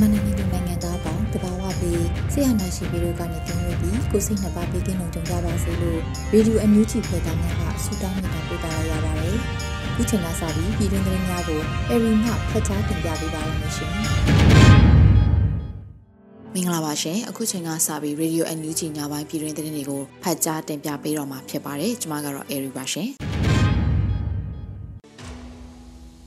မြန်မာနိုင်ငံသူနိုင်ငံသားပေါင်းတဘာဝပြီးဆရာနာရှိပြီးတို့ကနေတင်လို့ပြီးကိုစိတ်နှစ်ပါးပေးကင်းလုံးကြုံကြပါစေလို့ရေဒီယိုအန်ယူဂျီဖွဲ့သားများကဆုတောင်းမြတ်တာပို့တာရပါတယ်။ဒီချိန်ကစပြီးပြည်တွင်းသတင်းများကိုအရီမှဖတ်ကြားတင်ပြပေးပါရမရှင်။မင်္ဂလာပါရှင်အခုချိန်ကစပြီး Radio NUG ညပိုင်းပြည်တွင်းသတင်းတွေကိုဖတ်ကြားတင်ပြပေးတော့မှာဖြစ်ပါတယ်ကျွန်မကတော့ Airy ပါရှင်ပ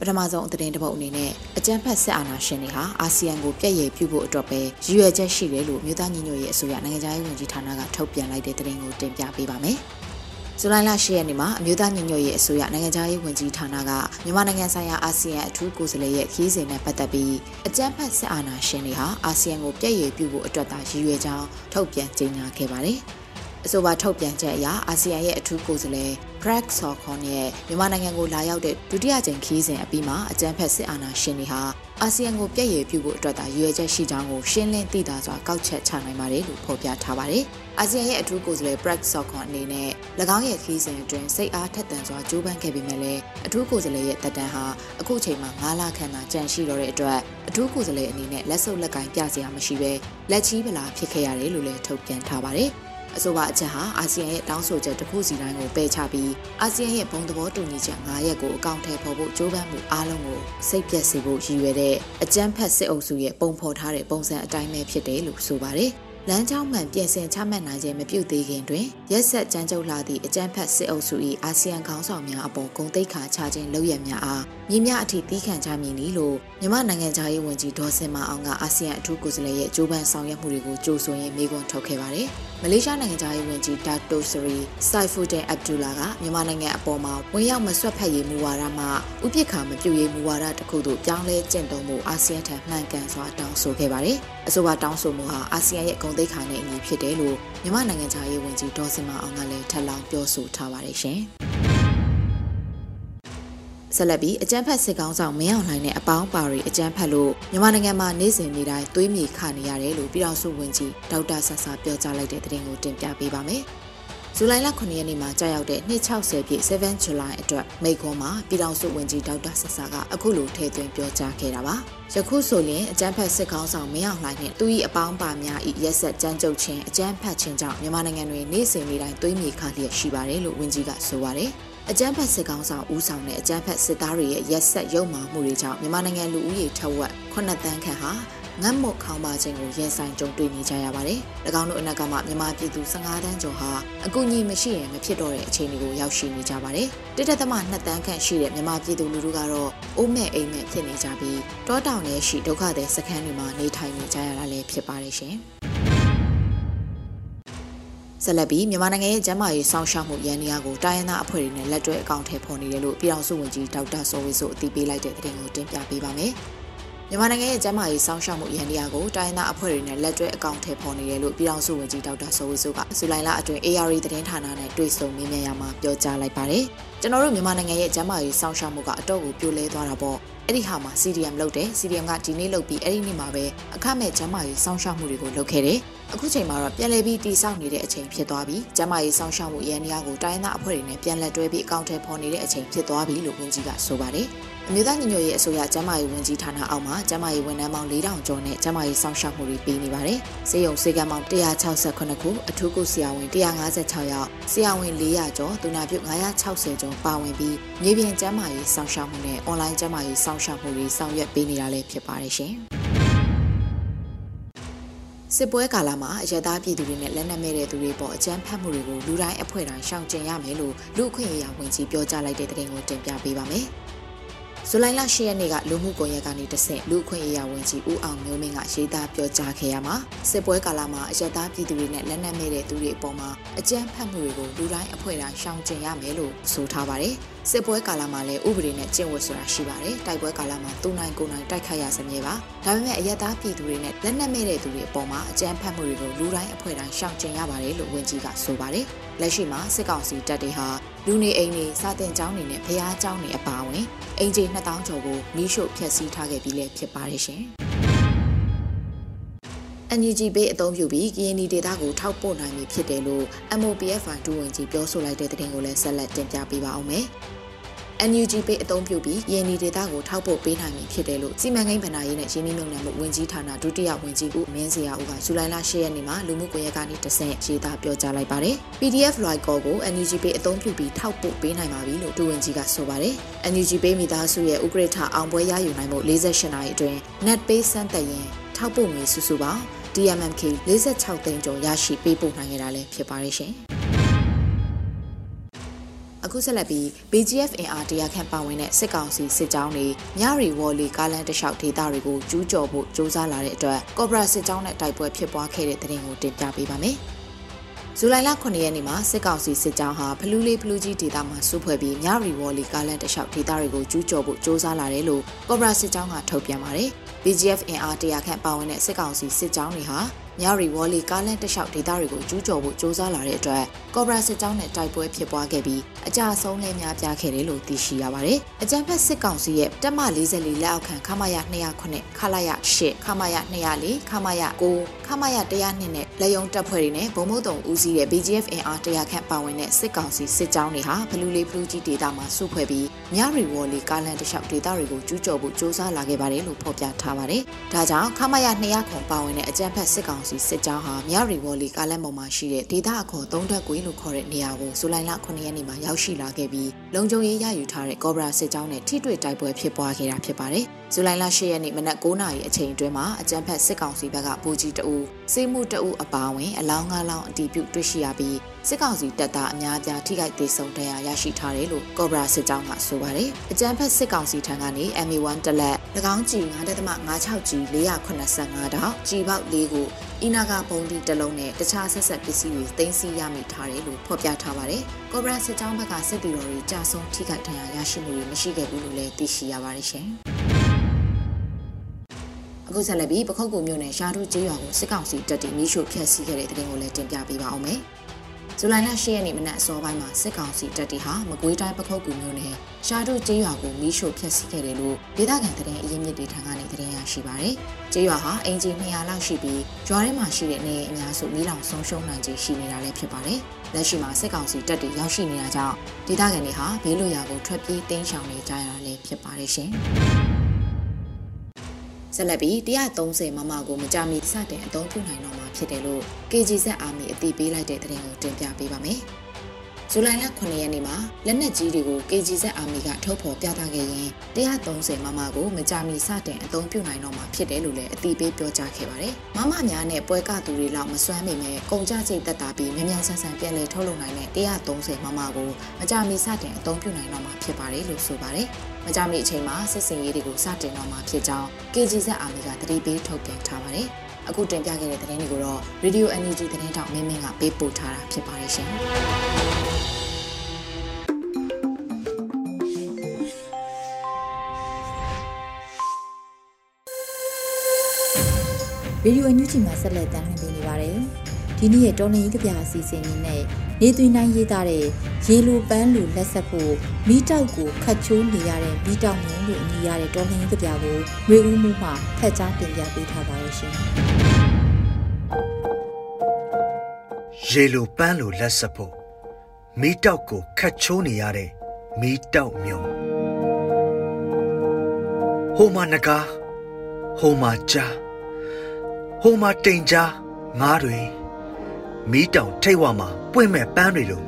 ထမဆုံးအသတင်းတစ်ပုဒ်အနေနဲ့အကြံဖက်စစ်အာဏာရှင်တွေဟာအာဆီယံကိုပြည့်ရည်ပြုဖို့အတွက်ပဲရည်ရွယ်ချက်ရှိတယ်လို့မြို့သားညီညွတ်ရေးအစိုးရနိုင်ငံခြားရေးဝန်ကြီးဌာနကထုတ်ပြန်လိုက်တဲ့သတင်းကိုတင်ပြပေးပါမယ်။ဇူလိုင်လ10ရက်နေ့မှာအမျိုးသားညီညွတ်ရေးအစိုးရနိုင်ငံခြားရေးဝန်ကြီးဌာနကမြန်မာနိုင်ငံဆိုင်ရာအာဆီယံအထူးကိုယ်စားလှယ်ရဲ့ခီးစဉ်နဲ့ပတ်သက်ပြီးအကြံဖက်စစ်အာဏာရှင်တွေဟာအာဆီယံကိုပြည့်ရည်ပြုဖို့အတွက်သာရည်ရွယ်ကြောင်းထုတ်ပြန်ကြေညာခဲ့ပါတယ်။ အဆိုပါထုတ်ပြန်ချက်အရအာဆီယံရဲ့အထူးကိုယ်စားလှယ် Greg Sokon ရဲ့မြန်မာနိုင်ငံကိုလာရောက်တဲ့ဒုတိယကြိမ်ခီးစဉ်အပြီးမှာအကြမ်းဖက်စစ်အာဏာရှင်တွေဟာအာဆီယံကိုပြည့်ရည်ပြုဖို့အတွက်သာရည်ရွယ်ချက်ရှိကြောင်းကိုရှင်းလင်းသိသာစွာကောက်ချက်ချနိုင်ပါတယ်လို့ဖော်ပြထားပါတယ်။အာဆီယံရဲ့အထူးကိုယ်စားလှယ် Greg Sokon အနေနဲ့၎င်းရဲ့ခီးစဉ်အတွင်းစိတ်အားထက်သန်စွာကြိုးပမ်းခဲ့ပေမဲ့လည်းအထူးကိုယ်စားလှယ်ရဲ့တက်တန်းဟာအခုချိန်မှာ9လခန့်သာကြန့်ရှိတော့တဲ့အတွက်အထူးကိုယ်စားလှယ်အနေနဲ့လက်စုပ်လက်ကင်ပြစရာမရှိဘဲလက်ချီးပလာဖြစ်ခဲ့ရတယ်လို့လည်းထုတ်ပြန်ထားပါတယ်။ အဆိုပါအချက်ဟာအာဆီယံရဲ့တောင်းဆိုချက်တစ်ခုစီတိုင်းကိုပယ်ချပြီးအာဆီယံရဲ့ဘုံသဘောတူညီချက်9ရပ်ကိုအကောင့်ထဲပေါ်ဖို့ကြိုးပမ်းမှုအားလုံးကိုစိတ်ပြတ်စေဖို့ရည်ရွယ်တဲ့အကြမ်းဖက်စစ်အုပ်စုရဲ့ပုံဖော်ထားတဲ့ပုံစံအတိုင်းပဲဖြစ်တယ်လို့ဆိုပါတယ် လမ်းကြောင်းမှန်ပြင်ဆင်ချမှတ်နိုင်ခြင်းမပြုသေးခင်တွင်ရက်ဆက်ကြမ်းကြုတ်လာသည့်အကြမ်းဖက်စစ်အုပ်စု၏အာဆီယံခေါင်းဆောင်များအပေါ်ဂုဏ်သိက္ခာချခြင်းလုပ်ရများအားမြင်းများအထိတီးခံကြမည်နီလို့မြန်မာနိုင်ငံသားရေးဝန်ကြီးဒေါ်စင်မအောင်ကအာဆီယံအထူးကိုယ်စားလှယ်ရဲ့ကြိုးပမ်းဆောင်ရွက်မှုတွေကိုကြိုးဆိုရင်းမေးခွန်းထုတ်ခဲ့ပါတယ်။မလေးရှားနိုင်ငံသားရေးဝန်ကြီးဒါတိုဆရီစိုက်ဖူဒင်အဗ်ဒူလာကမြန်မာနိုင်ငံအပေါ်မှာဝင်ရောက်မဆွတ်ဖက်ရေးမူဝါဒမှဥပိ္ပခာမပြုတ်ရေးမူဝါဒတစ်ခုသို့ပြောင်းလဲကျင့်သုံးမှုအာဆီယံထံမှန်ကန်စွာတောင်းဆိုခဲ့ပါတယ်။အဆိုပါတောင်းဆိုမှုဟာအာဆီယံရဲ့ဂုဏ်သိက္ခာနဲ့အညီဖြစ်တယ်လို့မြန်မာနိုင်ငံသားရေးဝန်ကြီးဒေါ်စင်မအောင်ကလည်းထပ်လောင်းပြောဆိုထားပါတယ်ရှင်။ဆက်လက်ပြီးအကြမ်းဖက်စစ်ကောင်းဆောင်မင်းအောင်လှိုင်နဲ့အပေါင်းပါရီအကြမ်းဖက်လို့မြန်မာနိုင်ငံမှာနေစဉ်နေတိုင်းသွေးမြေခနေရတယ်လို့ပြည်တော်စုဝန်ကြီးဒေါက်တာဆဆာပြောကြားလိုက်တဲ့သတင်းကိုတင်ပြပေးပါမယ်။ ဇူလိုင်လ9ရက်နေ့မှာကြာရောက်တဲ့260ပြည့်7 July အတွက်မိခွန်းမှာပြည်တော်စုဝန်ကြီးဒေါက်တာဆဆာကအခုလိုထည့်သွင်းပြောကြားခဲ့တာပါ။ယခုဆိုရင်အကြမ်းဖက်စစ်ကောင်းဆောင်မင်းအောင်လှိုင်နဲ့သူ၏အပေါင်းပါများ၏ရက်ဆက်ကြမ်းကြုတ်ခြင်းအကြမ်းဖက်ခြင်းကြောင့်မြန်မာနိုင်ငံတွင်နေစဉ်နေတိုင်းသွေးမြေခလျက်ရှိပါတယ်လို့ဝန်ကြီးကဆိုပါတယ်။အကြမ်းဖက်စစ်ကောင်းဆောင်ဦးဆောင်တဲ့အကြမ်းဖက်စစ်သားတွေရဲ့ရက်ဆက်ရုံမှမှုတွေကြောင့်မြန်မာနိုင်ငံလူဦးရေထက်ဝက်9တန်းခန့်ဟာ ငတ်မွတ်ခေါင်းပါခြင်းကိုရင်ဆိုင်ကြုံတွေ့နေကြရပါတယ်။၎င်းတို့အနက်ကမှမြန်မာပြည်သူ15တန်းကျော်ဟာအကူအညီမရှိရင်မဖြစ်တော့တဲ့အခြေအနေကိုရောက်ရှိနေကြပါတယ်။တိတက်သမ2တန်းခန့်ရှိတဲ့မြန်မာပြည်သူလူထုကတော့အိုးမဲ့အိမ်မဲ့ဖြစ်နေကြပြီးတောတောင်ထဲရှိဒုက္ခသည်စခန်းတွေမှာနေထိုင်နေကြရတာလည်းဖြစ်ပါတယ်ရှင်။ဆက်လက်ပြီးမြန်မာနိုင်ငံရဲ့ကျန်းမာရေးစောင့်ရှောက်မှုရန်နေရာကိုတိုင်းရင်းသားအဖွဲ့တွေနဲ့လက်တွဲအကောင့်ထဲပေါ်နေတယ်လို့ပြည်ထောင်စုဝန်ကြီးဒေါက်တာစောဝေဆိုအသိပေးလိုက်တဲ့သတင်းကိုတင်ပြပေးပါမယ်။ မြန်မာနိုင်ငံရဲ့ကျန်းမာရေးစောင့်ရှောက်မှုရန်နေရာကိုတိုင်းရင်းသားအဖွဲ့တွေနဲ့လက်တွဲအကောင့်ထဲပေါ်နေတယ်လို့ပြည်ထောင်စုဝန်ကြီးဒေါက်တာစောဝေဆိုကဇူလိုင်လအတွင်း AR သတင်းဌာနနဲ့တွေ့ဆုံမေးမြန်းရမှာပြောကြားလိုက်ပါတယ်။ကျွန်တော်တို့မြန်မာနိုင်ငံရဲ့ကျန်းမာရေးစောင့်ရှောက်မှုကအတော့ကိုပြိုလဲသွားတာပေါ့ အဲ့ဒီဟာမှာ CDM လုပ်တယ် CDM ကဒီနေ့လုပ်ပြီးအဲ့ဒီနေ့မှာပဲအခမဲ့ကျန်းမာရေးစောင့်ရှောက်မှုတွေကိုလုပ်ခဲ့တယ်အခုချိန်မှာတော့ပြန်လည်ပြီးတည်ဆောက်နေတဲ့အချိန်ဖြစ်သွားပြီကျန်းမာရေးစောင့်ရှောက်မှုရန်ရာကိုတိုင်းသားအဖွဲ့တွေနဲ့ပြန်လည်တွဲပြီးအကောင့်ထဲပေါ်နေတဲ့အချိန်ဖြစ်သွားပြီလို့ဝန်ကြီးကဆိုပါတယ်အမျိုးသားညီညွတ်ရေးအစိုးရကျန်းမာရေးဝန်ကြီးဌာနအောက်မှာကျန်းမာရေးဝန်ထမ်းပေါင်း4000ကျော်နဲ့ကျန်းမာရေးစောင့်ရှောက်မှုတွေပေးနေပါတယ်။စေယုံစေကံပေါင်း168ခုအထူးကုဆရာဝန်156ယောက်ဆရာဝန်400ကျော်သူနာပြု960ကျော်ပါဝင်ပြီးမြေပြင်ကျန်းမာရေးစောင့်ရှောက်မှုနဲ့အွန်လိုင်းကျန်းမာရေးစောင့်ရှောက်မှုတွေဆောင်ရွက်ပေးနေတာလည်းဖြစ်ပါတယ်ရှင်။စစ်ပွဲကာလမှာအရသားပြည်သူတွေနဲ့လက်နက်မဲ့တဲ့သူတွေပေါ်အကြမ်းဖက်မှုတွေကိုလူတိုင်းအဖွဲ့တိုင်းရှောင်ကျဉ်ရမယ်လို့လူအခွင့်အရေးဝန်ကြီးပြောကြားလိုက်တဲ့တဲ့တင်ကိုတင်ပြပေးပါမယ်။ဇူလိုင်လ10ရက်နေ့ကလူမှုကွန်ရက်ကနေတဆင့်လူခွင့်ရေးရဝန်ကြီးဦးအောင်မျိုးမင်းကရေးသားပြောကြားခဲ့ရမှာစစ်ပွဲကာလမှာအရသားပြည်သူတွေနဲ့လက်နက်မဲ့တဲ့သူတွေအပေါ်မှာအကြမ်းဖက်မှုတွေကိုလူတိုင်းအဖွဲ့တိုင်းရှောင်ကျဉ်ရမယ်လို့ဆိုထားပါတယ် စစ်ပွဲကာလမှာလည်းဥပဒေနဲ့ကျင့်ဝတ်ဆိုတာရှိပါတယ်တိုက်ပွဲကာလမှာသူနိုင်ကိုနိုင်တိုက်ခိုက်ရစမြဲပါဒါပေမဲ့အရသားပြည်သူတွေနဲ့လက်နက်မဲ့တဲ့သူတွေအပေါ်မှာအကြမ်းဖက်မှုတွေကိုလူတိုင်းအဖွဲ့တိုင်းရှောင်ကျဉ်ရပါတယ်လို့ဝန်ကြီးကဆိုပါတယ်လက်ရှိမှာစစ်ကောင်စီတပ်တွေဟာလူနေအိမ်တွေစာတင်ကျောင်းတွေနဲ့ဖျားကျောင်းတွေအပါအဝင်အင်ဂျီ2000ကျော်ကိုမီးရှို့ဖျက်ဆီးထားခဲ့ပြီးလည်းဖြစ်ပါတယ်ရှင်။ NUG ပေးအသုံးပြုပြီး KNY ဒေတာကိုထောက်ပို့နိုင်ပြီဖြစ်တယ်လို့ MOPF ဒူဝင်ကြီးပြောဆိုလိုက်တဲ့တဲ့တင်ကိုလည်းဆက်လက်တင်ပြပေးပါအောင်မယ်။ NUG ပေးအသုံးပြုပြီးရင်းနှီးဒေတာကိုထောက်ပို့ပေးနိုင်ပြီဖြစ်တယ်လို့စီမံကိန်းဗဏ္ဍာရေးနဲ့ရင်းနှီးမြှုပ်နှံမှုဝန်ကြီးဌာနဒုတိယဝန်ကြီးဦးမင်းစရာဦးကဇူလိုင်လ10ရက်နေ့မှာလူမှုကွန်ရက်ကနေတဆင့်ရေးသားပြောကြားလိုက်ပါတယ်။ PDF Loico ကို NUG ပေးအသုံးပြုပြီးထောက်ပို့ပေးနိုင်ပါပြီလို့ဒုဝန်ကြီးကဆိုပါတယ်။ NUG ပေးမိသားစုရဲ့ဥက္ကဋ္ဌအောင်ပွဲရယူနိုင်မှု48နာရီအတွင်း net pay စမ်းသက်ရင်ထောက်ပို့ငွေစုစုပေါင်း DMMK 46သိန်းကျော်ရရှိပေးပို့နိုင်ခဲ့တာလည်းဖြစ်ပါရဲ့ရှင်။အခုဆက်လက်ပြီး BGF အင်အားတရားခန့်ပါဝင်တဲ့စစ်ကောင်စီစစ်ကြောင်းတွေမြရီဝေါ်လီကားလန်တလျှောက်ဒေသတွေကိုကျူးကျော်ဖို့ကြိုးစားလာတဲ့အတွက်ကော့ဘရာစစ်ကြောင်းနဲ့တိုက်ပွဲဖြစ်ပွားခဲ့တဲ့တဲ့ရင်ကိုတင်ပြပေးပါမယ်။ဇူလိုင်လ9ရက်နေ့မှာစစ်ကောင်စီစစ်ကြောင်းဟာဖလူးလေးဖလူးကြီးဒေသမှာစုဖွဲ့ပြီးမြရီဝေါ်လီကားလန်တလျှောက်ဒေသတွေကိုကျူးကျော်ဖို့ကြိုးစားလာတယ်လို့ကော့ဘရာစစ်ကြောင်းကထုတ်ပြန်ပါတယ်။ BGF အင်အားတရားခန့်ပါဝင်တဲ့စစ်ကောင်စီစစ်ကြောင်းတွေဟာ မြရီဝေါ်လီကားလန့်တလျှောက်ဒေသတွေကိုကျူးကျော်ဖို့ကြိုးစားလာတဲ့အတွက်ကော့ဘရာစစ်ကြောင်းနဲ့တိုက်ပွဲဖြစ်ပွားခဲ့ပြီးအကြဆုံးလဲများပြားခဲ့တယ်လို့သိရှိရပါတယ်။အကြံဖက်စစ်ကောင်စီရဲ့တပ်မ44လက်အောက်ခံခမာယ209ခလာယ8ခမာယ204ခမာယ9ခမာယ102နဲ့လက်ယုံတပ်ဖွဲ့တွေနဲ့ဗုံမုတ်တုံဦးစီးတဲ့ BGF အင်အား100ခန့်ပါဝင်တဲ့စစ်ကောင်စီစစ်ကြောင်းတွေဟာဘလူးလေးဘလူးကြီးဒေသမှာစုဖွဲ့ပြီးမြရီဝေါ်လီကားလန့်တလျှောက်ဒေသတွေကိုကျူးကျော်ဖို့ကြိုးစားလာခဲ့ပါတယ်လို့ဖော်ပြထားပါတယ်။ဒါကြောင့်ခမာယ200ခွန်ပါဝင်တဲ့အကြံဖက်စစ်ကောင်စီစစ်ကြောင်းဟာမြရီဝေါ်လီကားလန်ပေါ်မှာရှိတဲ့ဒေသအခေါ်သုံးတက်ကွေးလို့ခေါ်တဲ့နေရာကိုဇူလိုင်လ9ရက်နေ့မှာရောက်ရှိလာခဲ့ပြီးလုံခြုံရေးရယူထားတဲ့ကော့ဘရာစစ်ကြောင်းနဲ့ထိတွေ့တိုက်ပွဲဖြစ်ပွားခဲ့တာဖြစ်ပါတယ်။ဇူလိုင်လ10ရက်နေ့မနက်9:00နာရီအချိန်အတွင်းမှာအကြမ်းဖက်စစ်ကောင်စီဘက်ကဗိုလ်ကြီးတအူစေမှုတအူအပါဝင်အလောင်း၅လောင်းအတီးပြုတ်တွေ့ရှိရပြီး စစ်ကောင်စီတပ်သားအများအပြားထိခိုက်ဒေဆုံးတရားရရှိထားတယ်လို့ကော့ဘရာစစ်ကြောင်းကဆိုပါတယ်။အကြမ်းဖက်စစ်ကောင်စီထံကနေ MA1 တလက်၎င်းကြီး9.56ကြီး485တောင်ကြီးပေါက်၄ခုအီနာကဘုံဒီတလုံးနဲ့တခြားဆက်ဆက်ပစ္စည်းတွေသိမ်းဆည်းရမိထားတယ်လို့ဖော်ပြထားပါတယ်။ကော့ဘရာစစ်ကြောင်းဘက်ကစစ်တီတော်တွေကြာဆုံးထိခိုက်ဒဏ်ရာရရှိမှုတွေမရှိခဲ့ဘူးလို့လည်းသိရှိရပါတယ်ရှင်။အခုဆက်လက်ပြီးပခုတ်ကူမြို့နယ်ရှားထူးကျေးရွာကိုစစ်ကောင်စီတပ်တွေမိရှို့ဖျက်ဆီးခဲ့တဲ့တဲ့တင်ကိုလည်းတင်ပြပေးပါအောင်မယ်။ ဇူလိုင်လ10ရက်နေ့မနက်အစောပိုင်းမှာစစ်ကောင်စီတပ်တွေဟာမကွေးတိုင်းပခုတ်ကူမြို့နယ်ရှားတို့ကျေးရွာကိုမီးရှို့ဖျက်ဆီးခဲ့တယ်လို့ဒေသခံသတင်းအရင်းမြစ်တွေထံကနေသတင်းရရှိပါရယ်။ကျေးရွာဟာအင်ဂျီ200လောက်ရှိပြီးရွာထဲမှာရှိတဲ့နေအများစုမီးလောင်ဆုံးရှုံးနိုင်ခြေရှိနေတာလည်းဖြစ်ပါတယ်။လက်ရှိမှာစစ်ကောင်စီတပ်တွေရောက်ရှိနေတာကြောင့်ဒေသခံတွေဟာဘေးလွတ်ရာကိုထွက်ပြေးတင်းရှောင်နေကြရတာလည်းဖြစ်ပါတယ်ရှင်။ ဆက်လက်ပြီး130မမကိုမကြမီစတင်အသုံးပြုနိုင်တော့မှာဖြစ်တယ်လို့ KGZ Army အသိပေးလိုက်တဲ့သတင်းကိုတင်ပြပေးပါမယ်။ ဇူလိုင်လ9ရက်နေ့မှာလက်နက်ကြီးတွေကို KGZ Army ကထုတ်ဖော်ပြသခဲ့ရင်130မမကိုမကြမီစတင်အသုံးပြုနိုင်တော့မှာဖြစ်တယ်လို့လည်းအသိပေးပြောကြားခဲ့ပါတယ်။မမများနဲ့ပွဲကသူတွေလောက်မစွမ်းမိမဲ့ကုန်ကြစိတ်သက်သာပြီးမြန်မြန်ဆန်ဆန်ပြန်လည်ထုတ်လုပ်နိုင်တဲ့130မမကိုမကြမီစတင်အသုံးပြုနိုင်တော့မှာဖြစ်ပါတယ်လို့ဆိုပါတယ်။မကြမီအချိန်မှာစစ်စင်ရေးတွေကိုစတင်တော့မှာဖြစ်ကြောင်း KGZ Army ကတတိပေးထုတ်ပြန်ထားပါတယ်။ အခုတင်ပြခဲ့တဲ့သတင်းတွေကိုတော့ Radio NUG သတင်းတောက်မင်းမင်းကပေးပို့ထားတာဖြစ်ပါတယ်ရှင်။ဗီဒီယိုအန်ယူဂျီမှာဆက်လက်တင်ပြနေပါတယ်။ဒီနေ့ရဲ့တော်လင်ကြီးကြပြအစီအစဉ်လေးနဲ့ နေသွင်းနိုင်ရေးသားတဲ့ရေလိုပန်းလိုလက်ဆက်ဖို့မိတောက်ကိုခတ်ချိုးနေရတဲ့မိတောက်မျိုးလို့အမည်ရတဲ့တော်လှန်ရေးကြပြကိုရွေဦးမှုမှဖက်ကြားတင်ပြပေးထားပါရရှင်ရေလိုပန်းလိုလက်ဆက်ဖို့မိတောက်ကိုခတ်ချိုးနေရတဲ့မိတောက်မျိုးဟိုမှာနဂါဟိုမှာကြားဟိုမှာတိမ်ကြားငါးတွေ မီးတောင်ထိတ်ဝမှာပွင့်မဲ့ပန်းတွေလို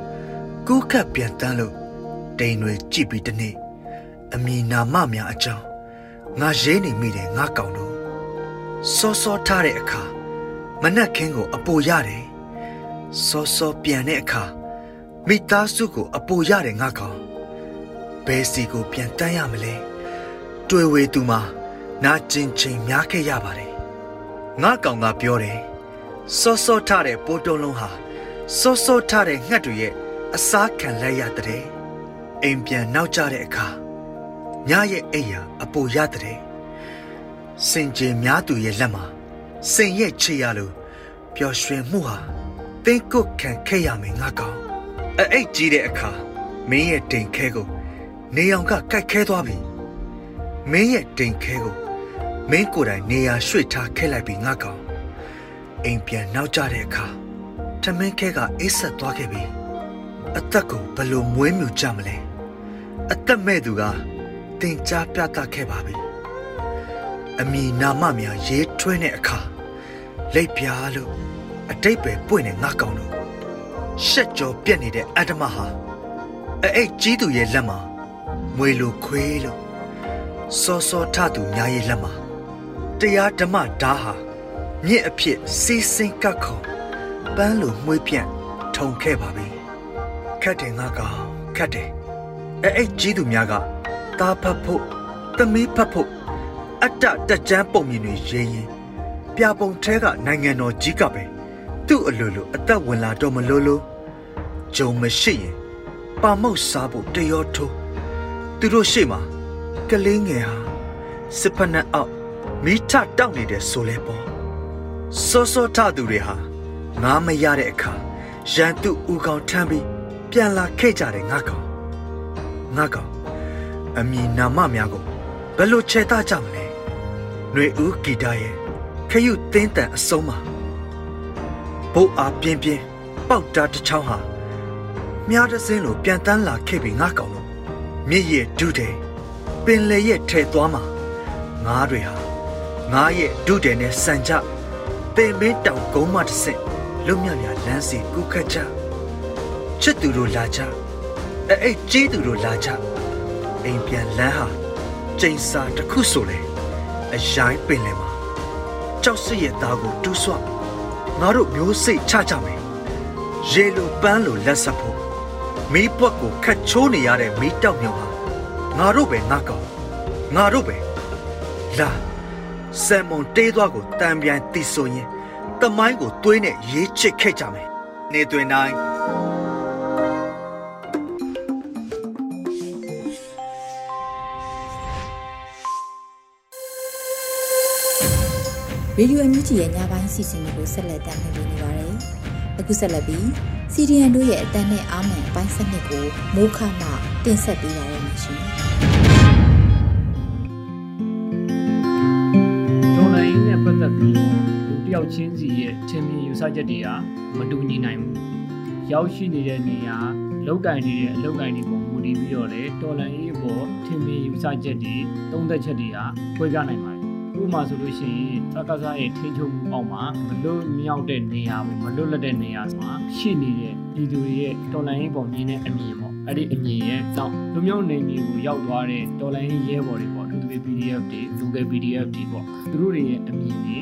ကူးခတ်ပြန်တန်းလို့တိမ်တွေကြည့်ပြီးတနေ့အမီနာမများအကြောင်းငါရေးနေမိတယ်ငါကောင်တို့စောစောထားတဲ့အခါမနက်ခင်းကိုအပူရတယ်စောစောပြန်တဲ့အခါမိသားစုကိုအပူရတယ်ငါကောင်ဘယ်စီကိုပြန်တန်းရမလဲတွေ့ဝေသူမှာနာကျင်ချိန်များခဲ့ရပါတယ်ငါကောင်ကပြောတယ် စောစောထတဲ့ပိုးတုံးလုံးဟာစောစောထတဲ့ငှက်တွေရဲ့အစားခံလိုက်ရတဲ့အိမ်ပြန်နောက်ကျတဲ့အခါညရဲ့အိယာအပူရတဲ့စင်ကြင်များသူရဲ့လက်မှာစင်ရဲ့ချေရလို့ပျော်ရွှင်မှုဟာတင်းကုတ်ခံခဲ့ရမယ်ငါကောင်အဲ့ကြီးတဲ့အခါမင်းရဲ့တိမ်ခဲကိုနေအောင်ကကိုက်ခဲသွားပြီမင်းရဲ့တိမ်ခဲကိုမင်းကိုယ်တိုင်နေရာရွှေ့ထားခဲ့လိုက်ပြီးငါကောင် အိမ်ပြန်နောက်ကျတဲ့အခါထမင်းခဲကအိတ်ဆက်သွားခဲ့ပြီအသက်ကိုဘလို့မွေးမြူကြမလဲအသက်မဲ့သူကတင်ကြားပြသခဲ့ပါပြီအမီနာမများရေးထွင်းတဲ့အခါလိပ်ပြားလို့အတိတ်ပဲပွင့်နေငါကောင်တို့ရှက်ကြောပြက်နေတဲ့အတ္တမဟာအဲ့ကြီးသူရဲ့လက်မှာမွေလိုခွေးလို့စောစောထသူများရဲ့လက်မှာတရားဓမ္မဓာဟာ မြင့်အဖြစ်စီးစင်းကတ်ခုံပန်းလိုမှွေးပြန့်ထုံခဲ့ပါပြီခတ်တယ်ငါကောင်ခတ်တယ်အဲ့အဲ့ကြီးသူများကတာဖတ်ဖို့သမီးဖတ်ဖို့အတ္တတကြမ်းပုံမြင်တွေရေးရင်ပြပုံထဲကနိုင်ငံတော်ကြီးကပဲသူ့အလိုလိုအသက်ဝင်လာတော့မလို့လို့ဂျုံမရှိရင်ပါမောက်စားဖို့တရောထိုးသူတို့ရှေ့မှာကလေးငယ်ဟာစစ်ဖက်နှက်အောက်မိထတောက်နေတယ်ဆိုလဲပေါ့ စောစောထသူတွေဟာငါမရတဲ့အခါရန်သူဥကောင်ထမ်းပြီးပြန်လာခဲ့ကြတယ်ငါကောင်ငါကောင်အမီနာမများကိုဘယ်လိုချေတာကြမလဲຫນွေဦးဂီတာရဲ့ခရုတင်းတန်အစုံးမှာဘိုးအားပြင်းပြင်းပေါက်တာတစ်ချောင်းဟာမြားတစင်းလိုပြန်တန်းလာခဲ့ပြီငါကောင်လို့မြစ်ရဲ့ဒုတဲ့ပင်လေရဲ့ထဲသွားမှာငါးတွေဟာငါရဲ့ဒုတယ်နဲ့စံကြ တင်မင်းတောင်ကုန်းမတစ်ဆင့်လွတ်မြတ်များလမ်းစီကူးခတ်ကြချစ်သူတို့လာကြအဲ့အဲ့ကြီးသူတို့လာကြအိမ်ပြန်လမ်းဟာကျိန်စာတစ်ခုဆိုလေအရိုင်းပင်လယ်မှာကြောက်စစ်ရဲ့သားကိုတူးဆွငါတို့မျိုးစိတ်ချကြမယ်ရေလိုပန်းလိုလက်ဆက်ဖို့မီးပွက်ကိုခတ်ချိုးနေရတဲ့မီးတောက်မျိုးဟာငါတို့ပဲငါကောင်ငါတို့ပဲလာ ဆမ်မွန်တေးသွားကိုတံပြန်တီဆိုရင်တမိုင်းကိုသွေးနဲ့ရေးချစ်ခဲ့ကြမယ်နေတွင်တိုင်းရေဒီယိုအန်ယူဂျီရဲ့ညပိုင်းစီစဉ်တွေကိုဆက်လက်တင်ပြနေပါတယ်။အခုဆက်လက်ပြီးစီဒီအန်တို့ရဲ့အတန်းနဲ့အာမန်အပိုင်းစနစ်ကိုမိုးခမှတင်ဆက်ပေးပါရမရှင်။ ယောက်ချင်းစီရဲ့ထင်မြင်ယူဆချက်တွေကမတူညီနိုင်ဘူးရောက်ရှိနေတဲ့နေရာလောက်ကင်နေတဲ့အလောက်ကင်တွေပုံမူတည်ပြီးတော့လေတော်လန်ရေးပေါ်ထင်မြင်ယူဆချက်တွေသုံးသက်ချက်တွေကခွဲခြားနိုင်ပါတယ်ဥပမာဆိုလို့ရှိရင်သက္ကစားရဲ့ထိန်းချုပ်မှုအောက်မှာမလွတ်မြောက်တဲ့နေရာမလွတ်လပ်တဲ့နေရာမှာရှိနေတဲ့ပြည်သူတွေရဲ့တော်လန်ရေးပေါ်မြင်တဲ့အမြင်ပေါ့အဲ့ဒီအမြင်ရဲ့နောက်လူမျိုးနေမျိုးကိုရောက်သွားတဲ့တော်လန်ရေးရဲဘော်တွေပေါ့အထူးသဖြင့် PDF တွေလူငယ် PDF တွေပေါ့သူတို့တွေရဲ့အမြင်တွေ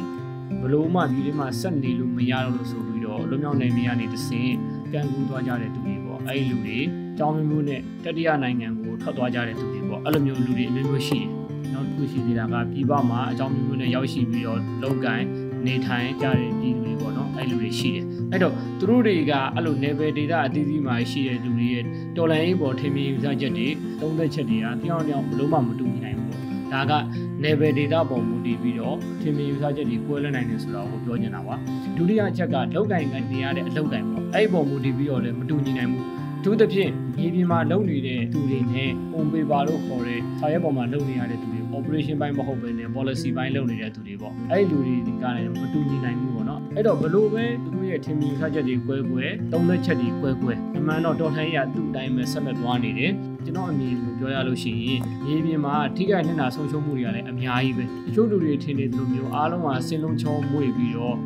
ဘလို့မှဒီလေးမှာဆက်နေလို့မရတော့လို့ဆိုပြီးတော့လူမျိုးနေမျိုးကနေတဆင့်ကန်ကူးသွားကြတဲ့သူတွေပေါ့အဲ့ဒီလူတွေတောင်းမျိုးနဲ့တတိယနိုင်ငံကိုထွက်သွားကြတဲ့သူတွေပေါ့အဲ့လိုမျိုးလူတွေအမျိုးမျိုးရှိတယ်နောက်တစ်ခုရှိသေးတာကပြည်ပမှာအကြောင်းမျိုးမျိုးနဲ့ရောက်ရှိပြီးတော့လုံကန်နေထိုင်ကြတဲ့ပြည်သူတွေပေါ့နော်အဲ့လိုတွေရှိတယ်အဲ့တော့သူတို့တွေကအဲ့လို level data အသီးသီးမှာရှိတဲ့လူတွေရဲ့တော်လိုင်းရေးပေါ်ထင်မြင်ယူဆချက်တွေသုံးသက်ချက်တွေကတယောက်တယောက်ဘလို့မှမတူညီနိုင်ဘူးပေါ့ဒါက level data ပုံမူတည်ပြီးတော့ထင်မြင်ယူဆချက်တွေကွဲလွဲနိုင်တယ်ဆိုတာကိုပြောချင်တာပါဒုတိယအချက်ကလောက်ကင်ကနေရတဲ့အလောက်ကင်ပေါ့အဲ့ဒီပုံမူတည်ပြီးတော့လည်းမတူညီနိုင်ဘူး သူသဖြင့်မြေပြင်မှာလုပ်နေတဲ့သူတွေနဲ့ on paper လို့ခေါ်တဲ့စာရွက်ပေါ်မှာလုပ်နေရတဲ့သူတွေ operation ဘိုင်းမဟုတ်ဘဲနဲ့ policy ဘိုင်းလုပ်နေတဲ့သူတွေပေါ့အဲ့ဒီလူတွေကလည်းမတူညီနိုင်ဘူးပေါ့နော်အဲ့တော့ဘလို့ပဲသူတို့ရဲ့ထင်မြင်ဆချက်တွေကွဲကွဲသုံးသက်ချက်တွေကွဲကွဲအမှန်တော့တော်လှန်ရေးကသူ့အတိုင်းပဲဆက်လက်သွားနေတယ်ကျွန်တော်အမြင်ကိုပြောရလို့ရှိရင်မြေပြင်မှာထိခိုက်နေတာဆုံးရှုံးမှုတွေကလည်းအများကြီးပဲတချို့လူတွေထင်နေသလိုမျိုးအားလုံးကစင်လုံးချောမွေ့ပြီးတော့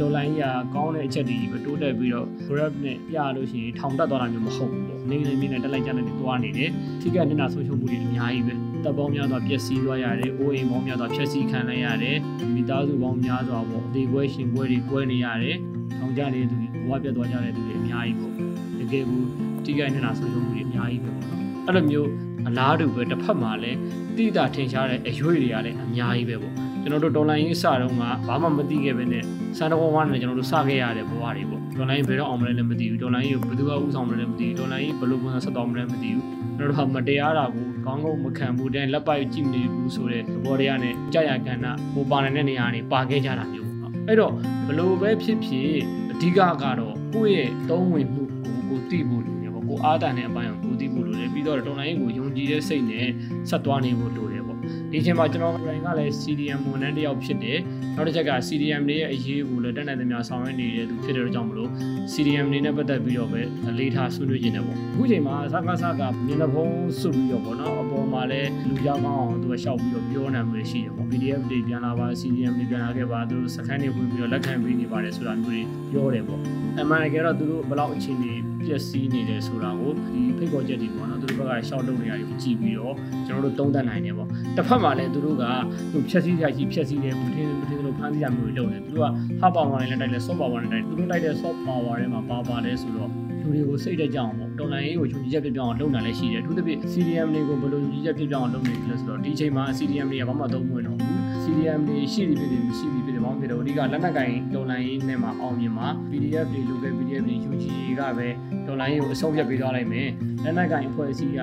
ဒေါ်လာကြီးကကောင်းတဲ့အချက်တွေပဲတိုးတက်ပြီးတော့ grab နဲ့ပြလို့ရှိရင်ထောင်တက်သွားတာမျိုးမဟုတ်ဘူးပေါ့နေနေမြင်နဲ့တက်လိုက်ကြတဲ့သွားနေတယ်ထိခိုက်နေတာဆုံးရှုံးမှုတွေအများကြီးပဲတပ်ပေါင်းများစွာပျက်စီးသွားရတယ်အိုးအိမ်ပေါင်းများစွာဖျက်ဆီးခံလိုက်ရတယ်မိသားစုပေါင်းများစွာပေါ့အသေးကွဲရှင်ကွဲတွေကွဲနေရတယ်ထောင်ကြနေတဲ့သူတွေဘဝပြတ်သွားကြတဲ့သူတွေအများကြီးပေါ့တကယ်ဘူးထိခိုက်နေတာဆုံးရှုံးမှုတွေအများကြီးပဲပေါ့နော်အဲ့လိုမျိုးအလားတူပဲတစ်ဖက်မှာလည်းတိတာထင်ရှားတဲ့အရွေတွေကလည်းအများကြီးပဲပေါ့ ကျွန်တော်တို့ဒေါ်လာရင်းအစတုန်းကဘာမှမသိခဲ့ပဲနဲ့စံတော်ဝါးနဲ့ကျွန်တော်တို့စခဲ့ရတဲ့ဘဝတွေပေါ့ဒေါ်လာရင်းဘယ်တော့အောင်မလဲလည်းမသိဘူးဒေါ်လာရင်းကိုဘယ်သူကဥဆောင်မလဲလည်းမသိဘူးဒေါ်လာရင်းဘယ်လိုပုံစံဆက်သွားမလဲမသိဘူးကျွန်တော်တို့ကမတရားတာကိုကောင်းကောင်းမခံဘူးတဲ့လက်ပိုက်ကြည့်နေဘူးဆိုတဲ့သဘောတရားနဲ့ကြာရကဏ္ဍဟိုပါနေတဲ့နေရာနေပါခဲ့ကြတာမျိုးပေါ့နော်အဲ့တော့ဘလို့ပဲဖြစ်ဖြစ်အဓိကကတော့ကိုယ့်ရဲ့သုံးဝင်မှုကိုကိုသိဖို့လိုတယ်ပေါ့ကိုအားတန်တဲ့အပိုင်းကိုကိုသိဖို့လိုတယ်ပြီးတော့တော်လိုင်းကိုယုံကြည်တဲ့စိတ်နဲ့ဆက်သွားနေဖို့လိုတယ်ပေါ့ဒီချိန်မှာကျွန်တော်ကိုယ်တိုင်ကလည်း CDM ဝန်ထမ်းတစ်ယောက်ဖြစ်တယ်နောက်တစ်ချက်က CDM တွေရဲ့အရေးကိုလည်းတက်နိုင်သမျှဆောင်ရွက်နေတဲ့သူဖြစ်တဲ့အတွက်ကြောင့်မလို့ CDM တွေနဲ့ပတ်သက်ပြီးတော့ပဲအလေးထားဆွေးနွေးနေတယ်ပေါ့အခုချိန်မှာစကားစကားမျက်နှာဖုံးစွတ်ပြီးတော့ပေါ့နော်အပေါ်မှာလည်းလူကြောက်ကောင်းအောင်သူကရှောက်ပြီးတော့ပြောနေမှုရှိတယ်ပေါ့ PDF တွေပြန်လာပါ CDM တွေပြန်လာခဲ့ပါသူတို့စခန်းတွေဝင်ပြီးတော့လက်ခံပေးနေပါတယ်ဆိုတာမျိုးတွေပြောတယ်ပေါ့အမှန်တကယ်တော့သူတို့ဘယ်လောက်အခြေအနေပျက်စီးနေတယ်ဆိုတာကိုဒီဖိတ်ခေါ်ချက်တွေပေါ့နော်သူတို့ဘက်ကရှောက်လုပ်နေရတယ်ကိုကြည့်ပြီးတော့ကျွန်တော်တို့သုံးသပ်နိုင်တယ်ပေါ့တစ်ဖက်မှာလည်းသူတို့ကသူဖြက်စီးကြကြီးဖြက်စီးတယ်မထင်မထင်လို့ဖမ်းဆီးရမျိုးတွေလုပ်နေသူတို့က hard power နဲ့လည်းတိုက်တယ် soft power နဲ့တိုက်တယ်သူတို့တိုက်တဲ့ soft power ထဲမှာပါပါတယ်ဆိုတော့လူတွေကိုစိတ်တက်ကြအောင်ပေါ့တော်လန်ရေးကိုယုံကြည်ချက်ပြပြအောင်လုပ်နိုင်လည်းရှိတယ်အထူးသဖြင့် CDM တွေကိုဘယ်လိုယုံကြည်ချက်ပြပြအောင်လုပ်နေလဲဆိုတော့ဒီအချိန်မှာ CDM တွေကဘာမှသုံးမဝင်တော့ဘူး CDM တွေရှိသည်ဖြစ်တယ်မရှိသည်ဖြစ်တယ်ဘာမှမဖြစ်တော့ဘူးအဓိကလက်နက်ကင်တော်လန်ရေးနဲ့မှာအောင်မြင်မှာ PDF တွေလိုပဲ PDF တွေယူချီကပဲတော်လန်ရေးကိုအဆုံးဖြတ်ပေးသွားလိုက်မယ်လက်နက်ကင်အဖွဲ့အစည်းက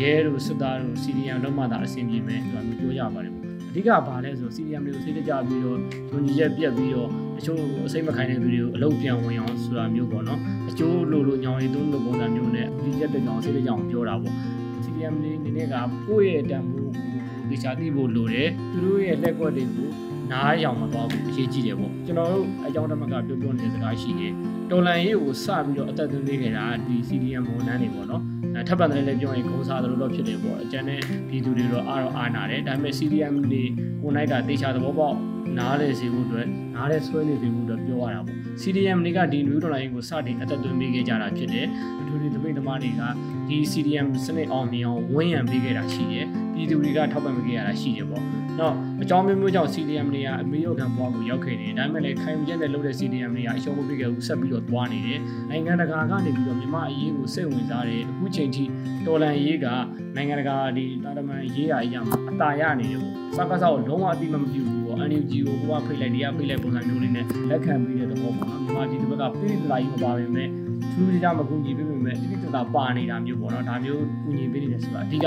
ရဲတို့စစ်သားတို့ CDM လုံးမှသာအဆင်ပြေမယ်ဆိုတာမျိုးပြောကြပါတယ်ပေါ့အဓိကဘာလဲဆို CDM တွေကိုစိတ်တကြပြီးတော့ယုံကြည်ချက်ပြက်ပြီးတော့တချို့အစိမ့်မခိုင်းတဲ့သူတွေကိုအလုပ်ပြန်ဝင်အောင်ဆိုတာမျိုးပေါ့နော်အကျိုးလိုလိုညောင်ရည်သုံးလိုပုံစံမျိုးနဲ့ဒီချက်ပြက်ကြောင်စိတ်တကြအောင်ပြောတာပေါ့ CDM လေးနည်းနည်းကကိုယ့်ရဲ့တန်ဖိုး ကိုတေချာသိဖို့လိုတယ်သူတို့ရဲ့လက်ကွက်တွေကိုနားရောင်မသွားဘူးအရေးကြီးတယ်ပေါ့ကျွန်တော်တို့အကြောင်းတမကပြောပြောနေတဲ့စကားရှိတယ်တော်လန်ရေးကိုစပြီးတော့အသက်သွင်းပေးခဲ့တာဒီ CDM ဝန်ထမ်းတွေပေါ့နော်အဲထပ်ပံတယ်လည်းပြောရင်ဂုံစားသလိုတော့ဖြစ်တယ်ပေါ့အကျန်တဲ့ဒီသူတွေတော့အားတော့အားနာတယ်ဒါပေမဲ့ CDM တွေကိုနိုင်ကတေချာသဘောပေါက်နားလေစေဖို့အတွက်နားလေဆွဲနေစေဖို့အတွက်ပြောရတာပေါ့ CDM တွေကဒီ new dollar ကိုစတင်အသက်သွင်းပေးခဲ့ကြတာဖြစ်တယ်အထူးသဖြင့်တပိတ်သမားတွေကဒီ CDM စနစ်အောင်မြင်အောင်ဝန်းရံပေးခဲ့တာရှိတယ် ပြည်သူတွေကထောက်ပံ့ပေးခဲ့ရတာရှိတယ်ပေါ့တော့အကြောင်းမျိုးမျိုးကြောင့် CDM တွေကအမေရိကန်ဘွားကိုရောက်ခဲ့တယ်ဒါပေမဲ့လည်းခိုင်ကျက်တဲ့လုပ်တဲ့ CDM တွေကအရှုံးမပေးခဲ့ဘူးဆက်ပြီးတော့သွားနေတယ်နိုင်ငံတကာကနေပြီးတော့မြန်မာအရေးကိုစိတ်ဝင်စားတယ်အခုချိန်ထိတော်လန်ရေးကနိုင်ငံတကာဒီတာတမန်ရေးရာအရာမှာအတာရနေတယ်ပေါ့စကားစားကိုလုံးဝအတိမမပြုဘူးပေါ့ NUG ကိုဟိုကဖိတ်လိုက်တရားဖိတ်လိုက်ပုံစံမျိုးလေးနဲ့လက်ခံပြီးတဲ့သဘောပေါ့နော်မြန်မာပြည်သူဘက်ကပြည်သူလာကြီးမပါပဲမဲ့ ထူးခြားမကူညီပေးပေမဲ့တိတိကျကျပါနေတာမျိုးပေါ့နော်ဒါမျိုးကူညီပေးနေတယ်ဆိုတာအဓိကက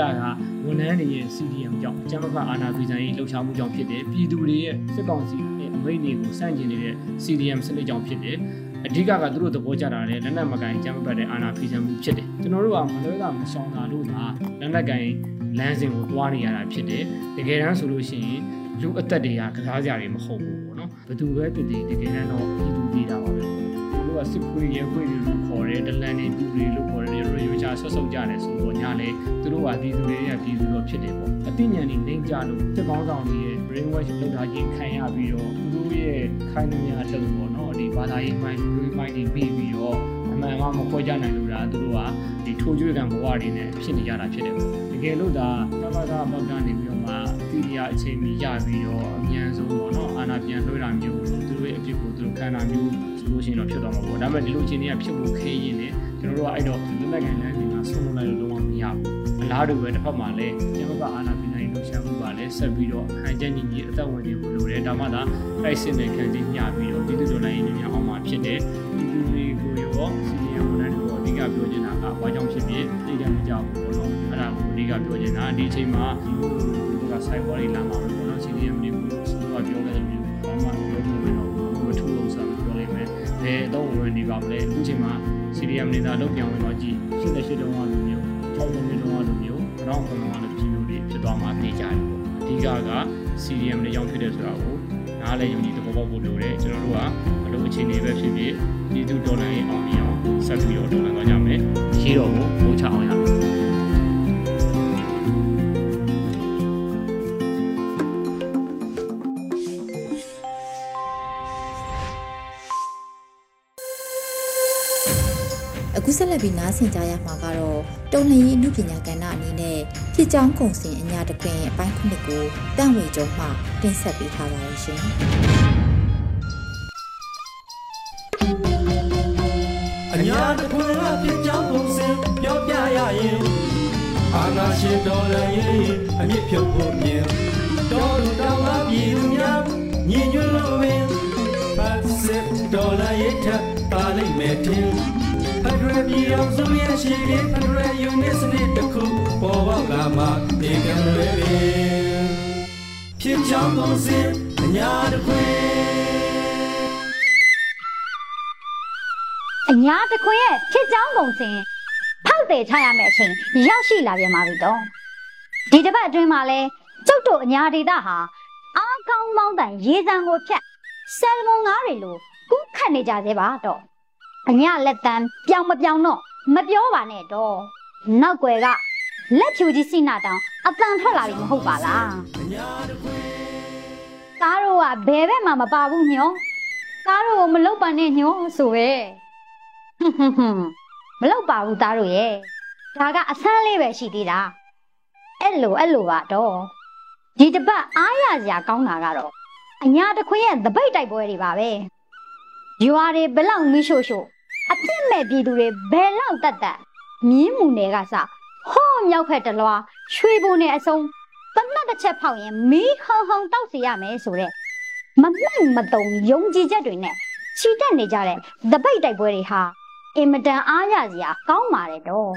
ဝန်ထမ်းတွေရဲ့ CDM ကြောင့်အကြမ်းဖက်အာဏာဖီဆန်ရေးလှုပ်ရှားမှုကြောင့်ဖြစ်တယ်ပြည်သူတွေရဲ့စစ်ကောင်စီရဲ့အမိန့်တွေကိုစန့်ကျင်နေတဲ့ CDM စနစ်ကြောင့်ဖြစ်တယ်အဓိကကသူတို့သဘောကျတာလေလက်နက်မကင်ကြမ်းပတ်တဲ့အာဏာဖီဆန်မှုဖြစ်တယ်ကျွန်တော်တို့ကမလွဲကမရှောင်တာလို့သာလက်နက်ကင်လမ်းစဉ်ကိုတွားနေရတာဖြစ်တယ်တကယ်တမ်းဆိုလို့ရှိရင်လူအသက်တွေကကစားကြရတွေမဟုတ်ဘူးပေါ့နော်ဘယ်သူပဲတည်တည်တကယ်တမ်းတော့ပြည်သူပြည်တာပါပဲ ပေါ့တို့ကစစ်ခွေရဲခွေတွေလို့ခေါ်တယ်ဒလန်တွေပြည်တွေလို့ခေါ်တယ်ရိုးရိုးချဆွတ်ဆုပ်ကြတယ်ဆိုတော့ညလေသူတို့ကဒီသူတွေရဲ့ပြည်သူတော့ဖြစ်တယ်ပေါ့အသိဉာဏ်တွေနှိမ့်ကြလို့စစ်ကောင်းဆောင်တွေရဲ့ brain wash လုပ်ထားခြင်းခံရပြီးတော့သူတို့ရဲ့ခိုင်းနှမြအလုပ်ပေါ့နော်ဒီဘာသာရေးမိုင်းလူရေးမိုင်းတွေပြီးပြီးတော့ အမှန်မှမခွဲကြနိုင်လို့လားသူတို့ကဒီထိုးကျွေးကံဘဝတွေနဲ့ဖြစ်နေကြတာဖြစ်တယ်ပေါ့တကယ်လို့ဒါသဘာဝပေါက်ကနေပြီးတော့မှတိရအချိန်မီရပြီးတော့အမြန်ဆုံးပေါ့နော်အာနာပြန်လွှဲတာမျိုးသူတို့ရဲ့အဖြစ်ကိုသူတို့ခံတာမျိုးဆိုလို့ရှိရင်တော့ဖြစ်သွားမှာပေါ့ဒါပေမဲ့ဒီလိုအခြေအနေကဖြစ်ဖို့ခဲရင်လည်းကျွန်တော်တို့ကအဲ့တော့လက်လက်ကန်လမ်းတွေကဆုံးလုံးလိုက်လို့လုံးဝမရဘူးအလားတူပဲတစ်ဖက်မှာလည်းကျွန်တော်ကအာနာပြန်နိုင်လို့ရှာမှုပါလဲဆက်ပြီးတော့ဟန်ချက်ညီညီအသက်ဝင်နေဖို့လိုတယ်ဒါမှသာတိုက်စစ်နဲ့ခံတင်ညပြီးတော့ပြည်သူတို့လည်းရင်းနေအောင်မှာဖြစ်တယ်ပြည်သူတွေကို ရောစီနီယာဝန်ထမ်းတွေကိုအဓိကပြောချင်တာကဘာကြောင့်ဖြစ်ဖြစ်သိတယ်မကြောက်ဘူးပေါ့နော်အဲ့ဒါကိုအဓိကပြောချင်တာဒီအချိန်မှာဒီလိုတို့က cyber တွေလာမှာပေါ့နော်စီနီယာမတွေကိုဆိုတော့ပြောခဲ့တယ်မျိုးဘာမှမလုပ်ဘူးတော့မထူလို့ဆိုတော့ပြောလိုက်ဘယ်တော့ဝင်နေပါမလဲအခုချိန်မှာ CDM နေတာလောက်ပြောင်းဝင်တော့ကြည့်88တုန်းကလိုမျိုး60တုန်းကလိုမျိုးနောက်ခုနကလည်းဒီလိုတွေဖြစ်သွားမှသိကြတယ်ပေါ့အဓိကက CDM တွေကြောင့်ဖြစ်တယ်ဆိုတာကိုနားလည်းယုံကြည်သဘောပေါက်ဖို့လိုတယ်ကျွန်တော်တို့ကဘလို့အခြေအနေပဲဖြစ်ဖြစ် ဒီသူဒေါ်လာရေးအောင်မြင်အောင်ဆက်ပြီးတော့ဒေါ်လာသွားကြမယ်ရှိတော့ကိုပို့ချအောင်ရမယ်အခုဆက်လက်ပြီးနားဆင်ကြရမှာကတော့တုံလရီအမှုပညာကဏ္ဍအနေနဲ့ဖြစ်ကြောင်းကုံစင်အညာတခွင်အပိုင်းခုနှစ်ကိုတန့်ဝေကျော်မှတင်ဆက်ပေးထားပါရရှင် အညာတခွင်အဖြစ်ကြောင်းပုံစံပြောပြရရင်အာနာရှင်တော်လည်းရင်အမြင့်ဖြုတ်ဖို့မြင်တော်လူတော်မပြည်သူများညီညွတ်လို့ပင်ဖတ်စစ်တော်လည်းရထပါလိမ့်မယ်တင်ဖက်ဒရယ်ပြည်အောင်စုရဲ့ရှိလေးဖက်ဒရယ်ယူနစ်စနစ်တစ်ခုပေါ်ပေါက်လာမှဒီကံလွယ်ပင်ဖြစ်ကြောင်းပုံစံအညာတခွင် အညာတခွင်ရဲ့ဖြစ်ကြောင်းကုန်စင်ဖောက်တယ်ချရမယ့်အချိန်ရောက်ရှိလာပြန်ပါပြီတော့ဒီတစ်ပတ်အတွင်းမှာလဲကျုပ်တို့အညာဒေတာဟာအားကောင်းမောင်းတန်ရေစံကိုဖြတ်ဆယ်မွန်ငါးတွေလိုကူးခတ်နေကြသေးပါတော့အညာလက်တန်းပြောင်မပြောင်တော့မပြောပါနဲ့တော့နောက်ွယ်ကလက်ဖြူကြီးစိနာတောင်အတန်ထွက်လာပြီမဟုတ်ပါလားသားတို့ကဘယ်ဘက်မှမပါဘူးညောသားတို့ကိုမလုပ်ပါနဲ့ညောဆိုပဲ ဟွန်းဟွန်းဟွန်းမလောက်ပါဘူးသားတို့ရဲ့ဒါကအဆန်းလေးပဲရှိသေးတာအဲ့လိုအဲ့လိုပါတော့ဒီတစ်ပတ်အားရစရာကောင်းတာကတော့အညာတခွင်ရဲ့သပိတ်တိုက်ပွဲတွေပါပဲရွာတွေဘယ်လောက်မီးရှို့ရှို့အပြစ်မဲ့ပြည်သူတွေဘယ်လောက်တတ်တတ်မြင်းမှုနယ်ကစဟောမြောက်ဖက်တလွားရွှေဘုံနဲ့အစုံတနတ်တစ်ချက်ဖောက်ရင်မီးဟုံဟုံတောက်စီရမယ်ဆိုတဲ့မမှန်မတုံယုံကြည်ချက်တွေနဲ့ချီတက်နေကြတဲ့သပိတ်တိုက်ပွဲတွေဟာ အင်မတန်အားရစရာကောင်းပါတယ်တော့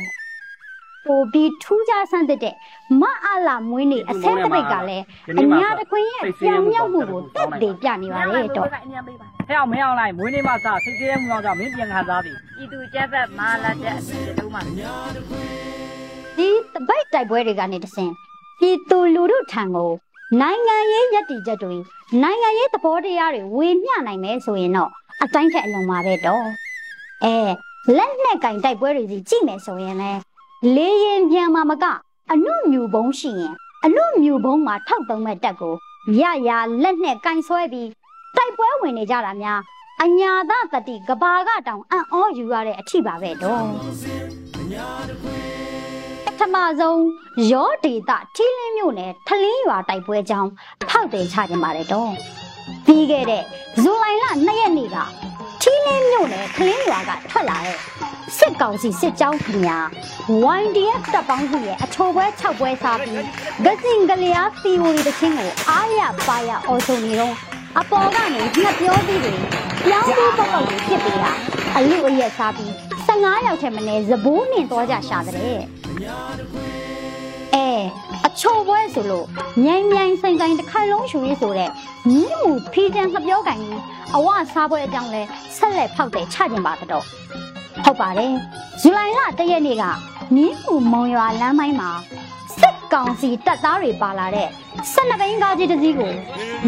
ပိုပြီးထူးခြားဆန်းတဲ့မအားလာမွေးနေအဆဲတပိတ်ကလည်းအညာတခွင်ရဲ့ပြောင်မြောက်မှုကိုတက်တည်ပြနေပါလေတော့ဟဲ့အောင်မင်းအောင်လိုက်မွေးနေ့မှစစိတ်သေးမှုအောင်ကြောင့်မင်းပြန်ခံစားပြီဤသူကျက်သက်မာလာတဲ့အစီအတုံးမှာဒီတပိတ်တိုက်ပွဲတွေကနေတဆင်ဒီသူလူတို့ထံကိုနိုင်ငံရေးရည်တည်ချက်တွေနိုင်ငံရေးသဘောတရားတွေဝေမျှနိုင်မယ်ဆိုရင်တော့အတိုင်းထက်အလွန်ပါပဲတော့အဲ လက်နဲ့ကင်တိုက်ပွဲတွေစီကြည့်မယ်ဆိုရင်လည်းလေရင်ပြန်မှာမကအနုမြူဘုံရှိရင်အနုမြူဘုံမှာထောက်သုံးမဲ့တက်ကိုရရလက်နဲ့ကင်ဆွဲပြီးတိုက်ပွဲဝင်နေကြတာများအညာသတတိကဘာကတောင်အံ့ဩယူရတဲ့အထိပါပဲတော့ပထမဆုံးရောဒေတာထီလင်းမြို့နယ်ထလင်းရွာတိုက်ပွဲကြောင်းဖောက်တယ်ချခြင်းပါတယ်တော့ပြီးခဲ့တဲ့ဇူလိုင်လ2ရက်နေ့က ထီလင်းမြို့နယ်ထလင်းရွာကထွက်လာတဲ့စစ်ကောင်စီစစ်ကြောင်းခင်ဗျာ YDF တပ်ပေါင်းစုရဲ့အချိုပွဲ6ပွဲစားပြီးဂစင်ကလျာသီဝရီတချင်းကိုအားရပါရအော်ဆိုနေတော့အပေါ်ကနေနှစ်ပြောသီးတွေပြောင်းပြီးပောက်ပောက်တွေဖြစ်ပြီးတာအလူအရက်စားပြီး15ယောက်ထဲမနေဇဘိုးနှင်သွားကြရှာတဲ့ အဲအချိုပွဲဆိုလို့မြိုင်မြိုင်ဆိုင်ဆိုင်တစ်ခါလုံးရှူရေးဆိုတဲ့မြင်းမူဖီးတန်ငပြောကင်ကြီးအဝစားပွဲအကြောင်းလဲဆက်လက်ဖောက်တယ်ချကျင်ပါတော့ဟုတ်ပါတယ်ဇူလိုင်လတရက်နေ့ကမြင်းမူမုံရွာလမ်းမိုင်းမှာစစ်ကောင်စီတပ်သားတွေပါလာတဲ့12ဘိန်းကားကြီးတစ်စီးကို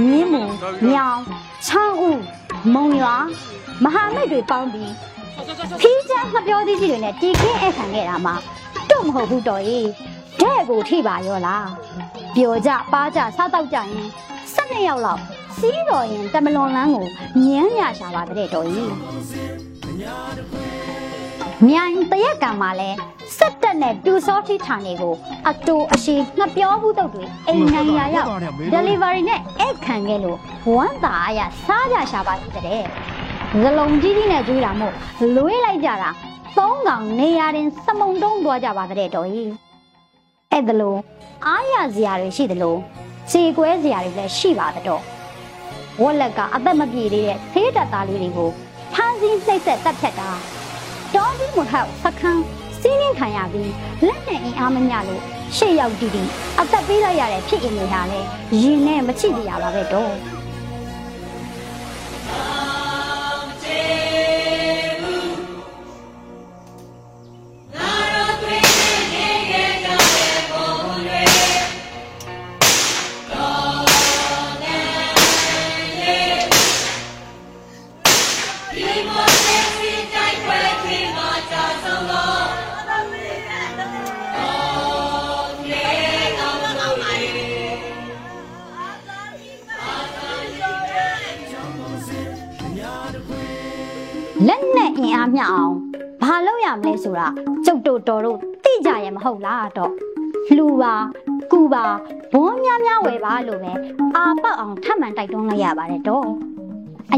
မြင်းမူမြောင်ချောင်းဦးမုံရွာမဟာမိတ်တွေပေါင်းပြီးဖီးတန်ငပြောသီးကြီးတွေနဲ့တီခင်းအခမ်းခဲ့တာမှာတော့မဟုတ်ဘူးတော်ကြီး တဲ့ကိုထိပါရောလားပျော်ကြပါကြစားတော့ကြရင်12ယောက်လောက်စီးတော်ရင်တမလွန်လန်းကိုညမ်းရရှာပါတဲ့တော်ကြီးမြိုင်တရက်ကံမှာလဲစက်တက်နဲ့ပြူစောတိဌာနေကိုအတူအရှိငှက်ပြောဘူးတုတ်တွေအိမ်နိုင်ရာရောက် delivery နဲ့အိတ်ခံခဲ့လို့ဝမ်းသာအရစားကြရှာပါသေးတဲ့ဇလုံးကြီးကြီးနဲ့ကျွေးတာမို့လွေးလိုက်ကြတာသုံးကောင်နေရာတင်စမုံတုံးသွားကြပါတဲ့တော်ကြီး အဲ့ဒါလို့အားရစရာတွေရှိတယ်လို့ခြေကွဲစရာတွေလည်းရှိပါတော့ဝက်လက်ကအသက်မပြေသေးတဲ့ဖေးတက်သားလေးတွေကိုဖမ်းဆီးနှိပ်စက်တပ်ဖြတ်တာတောကြီးမဟောက်စခန်းစီးနှင်းခံရပြီးလက်နဲ့အင်အားမမျှလို့ရှေ့ရောက်တီးတီးအသက်ပေးလိုက်ရတဲ့ဖြစ်ရင်တွေကလည်းရင်နဲ့မချိကြရပါပဲတော့လ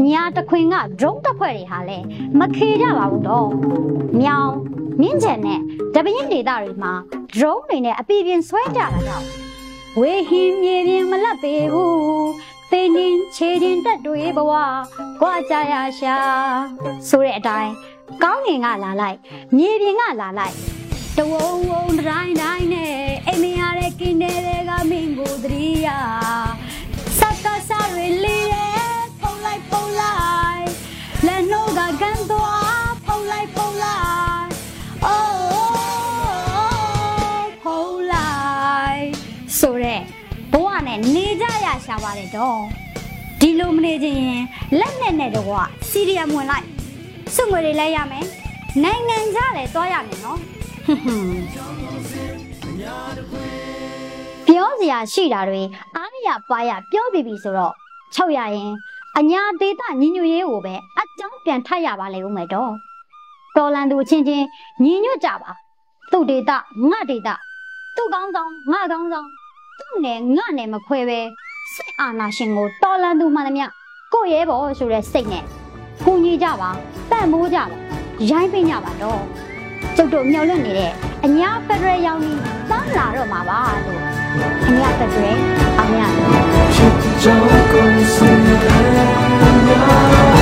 ညာတခွင်က drone တပ်ဖွဲ့တွေဟာလည်းမခေကြပါဘူးတော့မြောင်မြင့်ချန်နဲ့တပင်းဒေသတွေမှာ drone တွေနဲ့အပြည့်ပြင်းဆွဲကြတာကြောင့်ဝေဟင်းမြေပြင်မလတ်ပေဘူးသိနေခြေတင်တက်တွေဘဝကြွားကြရရှာဆိုတဲ့အတိုင်းကောင်းငင်ကလာလိုက်မြေပြင်ကလာလိုက်တဝုံဝုံတိုင်းတိုင်းနဲ့အိမ်မရတဲ့ကင်းတွေကမင်းကိုတရိယာ ရရှာပါတယ်တော့ဒီလိုမနေခြင်းရင်လက်နဲ့နဲ့တော့စီရီယံဝင်လိုက်စုငွေတွေလဲရမယ်နိုင်ငံခြားလည်းသွားရမယ်နော်ဟွန်းဟွန်းပြောစရာရှိတာတွေအားရပါရပြောပြီးပြီဆိုတော့ချုပ်ရရင်အညာဒေတာညီညွတ်ရေးကိုပဲအကြောင်းပြန်ထပ်ရပါလေဦးမယ်တော့တော်လန်သူချင်းချင်းညီညွတ်ကြပါသူ့ဒေတာငါဒေတာသူ့ကောင်းဆောင်ငါကောင်းဆောင်သူ့နဲ့ငါနဲ့မခွဲပဲ စိတ်အာနာရှင်ကိုတော်လန်သူမှန်သမျှကိုရဲဘော်ဆိုတဲ့စိတ်နဲ့ကူညီကြပါပံ့ပိုးကြပါရိုင်းပင်းကြပါတော့ကျုပ်တို့မျှော်လင့်နေတဲ့အညာဖက်ဒရယ်ရောင်းပြီးသမ်းလာတော့မှာပါလို့အညာဖက်ဒရယ်အောင်ရချ